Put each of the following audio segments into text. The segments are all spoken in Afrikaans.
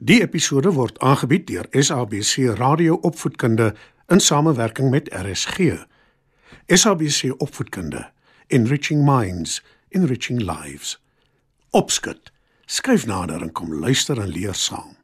Die episode word aangebied deur SABC Radio Opvoedkunde in samewerking met RSG. SABC Opvoedkunde, Enriching Minds, Enriching Lives. Opskud. Skryf nader en kom luister en leer saam.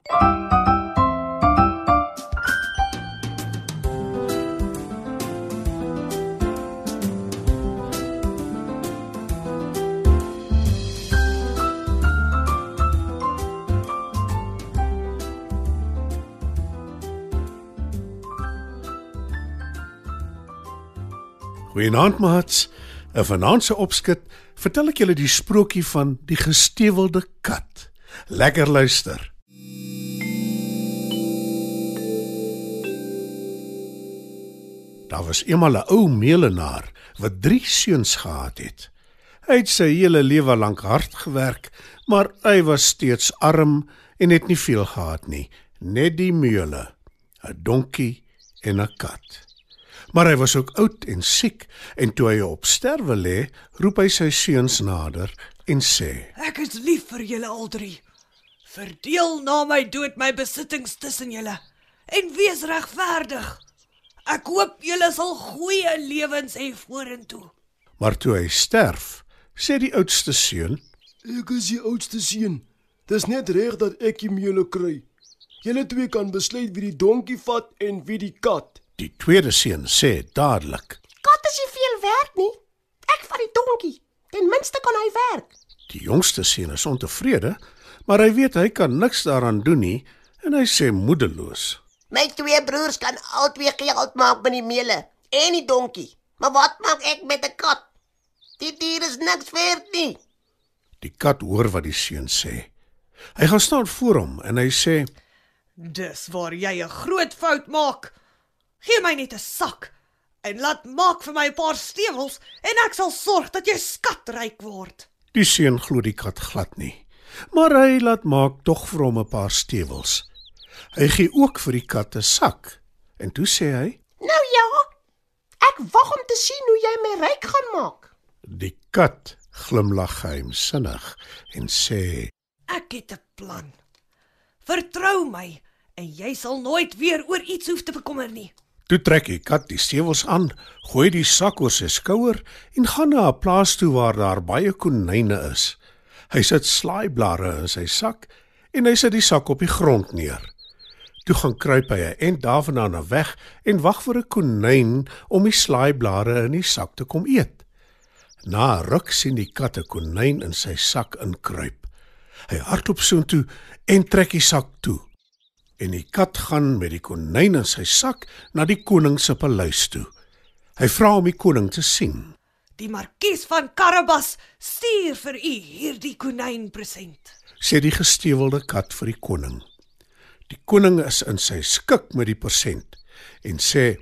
Goeienaand maats. 'n Vanaand se opskud vertel ek julle die sprokie van die gestewelde kat. Lekker luister. Daar was eendag 'n ou meelenaar wat 3 seuns gehad het. Hy het sy hele lewe lank hard gewerk, maar hy was steeds arm en het nie veel gehad nie, net die meule, 'n donkie en 'n kat. Maar hy was ook oud en siek en toe hy op sterwe lê, roep hy sy seuns nader en sê: Ek is lief vir julle al drie. Verdeel na my dood my besittings tussen julle en wees regverdig. Ek hoop julle sal goeie lewens hê vorentoe. Maar toe hy sterf, sê die oudste seun: Ek is die oudste seun. Dis net reg dat ek die meule kry. Julle twee kan besluit wie die donkie vat en wie die kat. Die tweede seun sê dadelik: Kat is nie veel werd nie. Ek vat die donkie. Ten minste kan hy werk. Die jongste seun is ontevrede, maar hy weet hy kan niks daaraan doen nie en hy sê moedeloos: My twee broers kan albei geld maak met die meule en die donkie. Maar wat maak ek met 'n kat? Die dier is niks werd nie. Die kat hoor wat die seun sê. Hy gaan staan voor hom en hy sê: Dis waar jy 'n groot fout maak. Gee my net 'n sak en laat maak vir my 'n paar stewels en ek sal sorg dat jy skatryk word. Die seun glo die kat glad nie, maar hy laat maak tog vir hom 'n paar stewels. Hy gee ook vir die kat 'n sak en toe sê hy: Nou ja. Ek wag om te sien hoe jy my ryk gaan maak. Die kat glimlag geheimsinnig en sê: Ek het 'n plan. Vertrou my en jy sal nooit weer oor iets hoef te bekommer nie. Toe trek die kat die stewels aan, gooi die sak oor sy skouer en gaan na 'n plaas toe waar daar baie konyne is. Hy sit slaaiblare in sy sak en hy sit die sak op die grond neer. Toe gaan kruip hy 'n end daarvandaan na weg en wag vir 'n konyn om die slaaiblare in die sak te kom eet. Na 'n ruk sien die kat 'n konyn in sy sak inkruip. Hy hardloop soontoe en trek die sak toe en die kat gaan met die konyn in sy sak na die koning se paleis toe. Hy vra om die koning te sien. Die markies van Karabas stuur vir u hierdie konyn present. Sê die gestewelde kat vir die koning. Die koning is in sy skik met die persent en sê: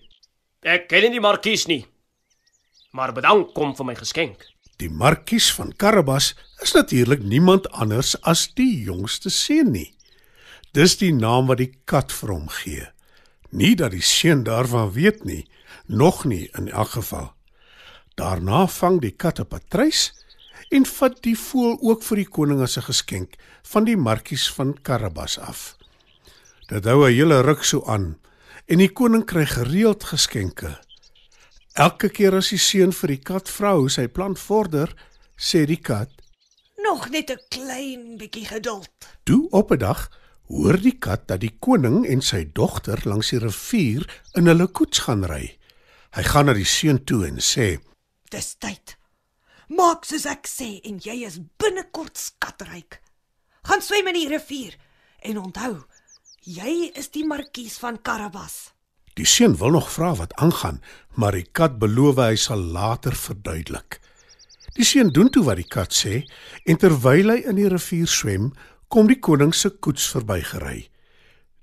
Ek ken nie die markies nie. Maar bedank kom vir my geskenk. "Die markies van Karabas is natuurlik niemand anders as die jongste seun nie." Dis die naam wat die kat vir hom gee. Nie dat die seun daarvan weet nie, nog nie in elk geval. Daarna vang die kat 'n patrys en vat die voël ook vir die koning as 'n geskenk van die markies van Karabas af. Dit hou 'n hele ruk so aan en die koning kry gereeld geskenke. Elke keer as die seun vir die kat vra hoe sy plan vorder, sê die kat: Nog net 'n klein bietjie geduld. "Toe op 'n dag hoor die kat dat die koning en sy dogter langs die rivier in hulle koets gaan ry. Hy gaan na die seun toe en sê: Dis tyd. Maak soos ek sê en jy is binnekort skatryk. Gaan swem in die rivier en onthou, jy is die markies van Karabas. Die seun wil nog vra wat aangaan, maar die kat beloof hy sal later verduidelik. Die seun doen toe wat die kat sê en terwyl hy in die rivier swem, kom die koning se koets verbygery.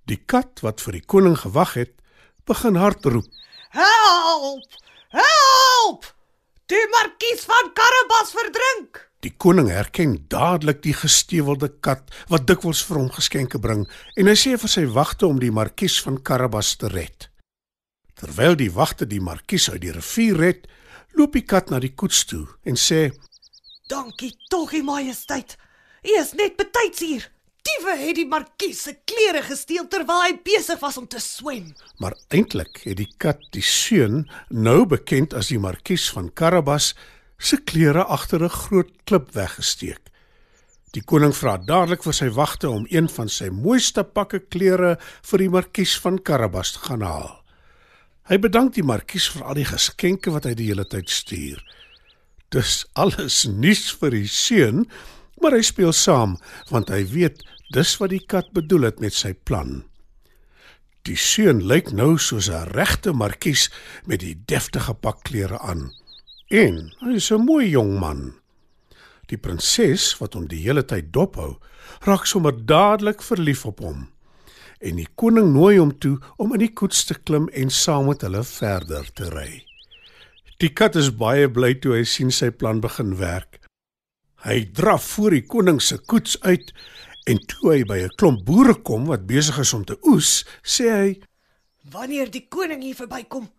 Die kat wat vir die koning gewag het, begin hardroep. Help! Help! Die markies van Karabas verdrink. Die koning herken dadelik die gestewelde kat wat dikwels vir hom geskenke bring en hy sê vir sy wagte om die markies van Karabas te red. Terwyl die wagte die markies uit die rivier red, loop die kat na die koets toe en sê: Dankie tog, u majesteit. U is net betyds hier. diewe het die markies se klere gesteel terwyl hy besig was om te swem. Maar eintlik het die kat die seun, nou bekend as die markies van Karabas, se klere agter 'n groot klip weggesteek. Die koning vra dadelik vir sy wagte om een van sy mooiste pakke klere vir die markies van Karabas te gaan haal. Hy bedank die markies vir al die geskenke wat hy die hele tyd stuur. Dis alles nuus vir die seun, maar hy speel saam want hy weet dis wat die kat bedoel het met sy plan. Die seun lyk nou soos 'n regte markies met die deftige pak klere aan. En hy is 'n mooi jong man. Die prinses wat hom die hele tyd dophou, raak sommer dadelik verlief op hom. En die koning nooi hom toe om in die koets te klim en saam met hulle verder te ry. Die kat is baie bly toe hy sien sy plan begin werk. Hy draf voor die koning se koets uit en toe hy by 'n klomp boere kom wat besig is om te oes, sê hy: Wanneer die koning hier verbykom,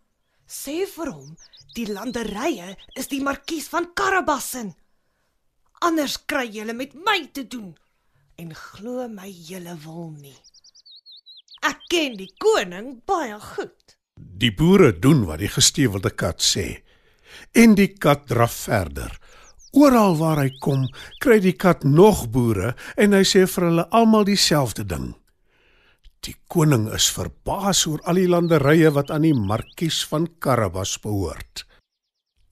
sê vir hom die landerye is die markies van Karabassin. Anders kry julle met my te doen. En glo my julle wil nie. Ek ken die koning baie goed. Die boere doen wat die gestewelde kat sê. En die kat draf verder. Oral waar hy kom, kry die kat nog boere en hy sê vir hulle almal dieselfde ding. Die koning is verbaas oor al die landerye wat aan die markies van Karabas behoort.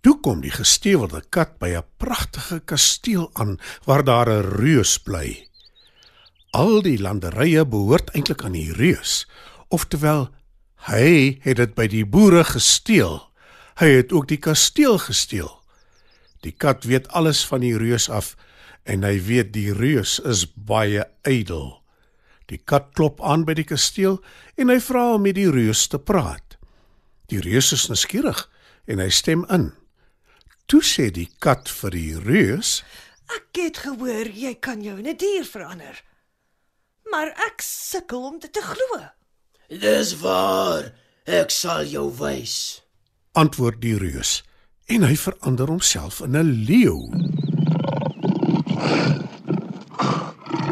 Toe kom die gestewelde kat by 'n pragtige kasteel aan waar daar 'n reus bly. Al die landerye behoort eintlik aan die reus, oftewel hy het dit by die boere gesteel. Hy het ook die kasteel gesteel. Die kat weet alles van die reus af en hy weet die reus is baie ydel. Die kat klop aan by die kasteel en hy vra om met die reus te praat. Die reus is nuuskierig en hy stem in. Toe sê die kat vir die reus: Ek het gehoor jy kan jou in 'n dier verander. Maar ek sukkel om dit te glo. Dis waar. Ek sal jou wys. antwoord die reus en hy verander homself in 'n leeu.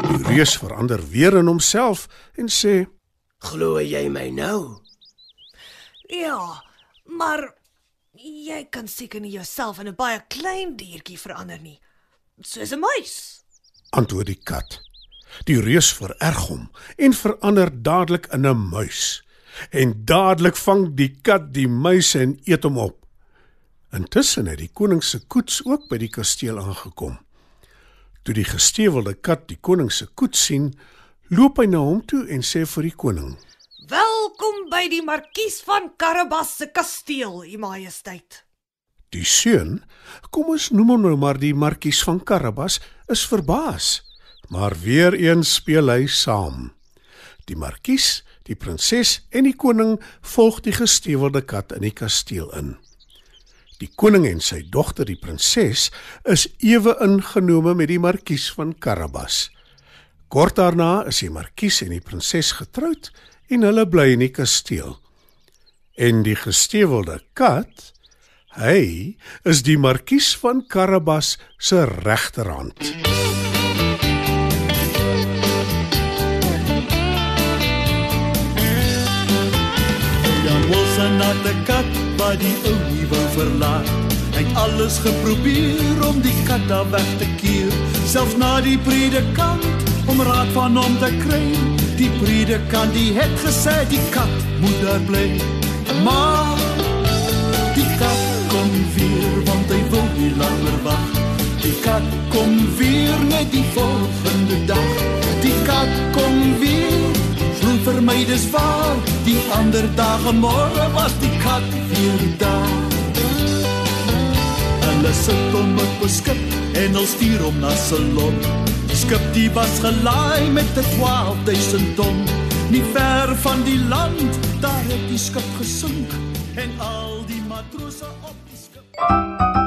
Die reus verander weer in homself en sê: Glo jy my nou? Ja, maar jy kan seker nie jouself in 'n baie klein diertjie verander nie. Soos 'n muis. antwoord die kat. Die reus vererg hom en verander dadelik in 'n muis. En dadelik vang die kat die muis en eet hom op. Intussen het die koning se koets ook by die kasteel aangekom. Toe die gestewelde kat die koning se koets sien, loop hy na hom toe en sê vir die koning: Welkom by die markies van Karabas se kasteel, u majesteit. Die seun, kom ons noem hom nou maar die markies van Karabas, is verbaas, maar weer eens speel hy saam. Die markies, die prinses en die koning volg die gestewelde kat in die kasteel in. Die koning en sy dogter, die prinses, is ewe ingenome met die markies van Karabas. Kort daarna is die markies en die prinses getroud en hulle bly in die kasteel. En die gestewelde kat, hy is die markies van Karabas se regterhand. Jan Wilson had 'n kat wat die ou nie wou verlaat. Hy het alles geprobeer om die kat daar weg te keer, selfs na die predikant om raad van hom te kry. Die predikant die het gesê die kat moet daar bly. Maar die kat kom weer want hy wil nie langer wag. Die kat kom weer net die volgende dag. Die kat kom weer Vroeg vir my dis waar, die ander dae môre was die kat weer daar. Hulle sit hom op 'n skip en hulle stuur hom na Ceylon. Die skip die was gelaai met 'n 12000 ton. Nie ver van die land, daar het die skip gesink en al die matrose op die skip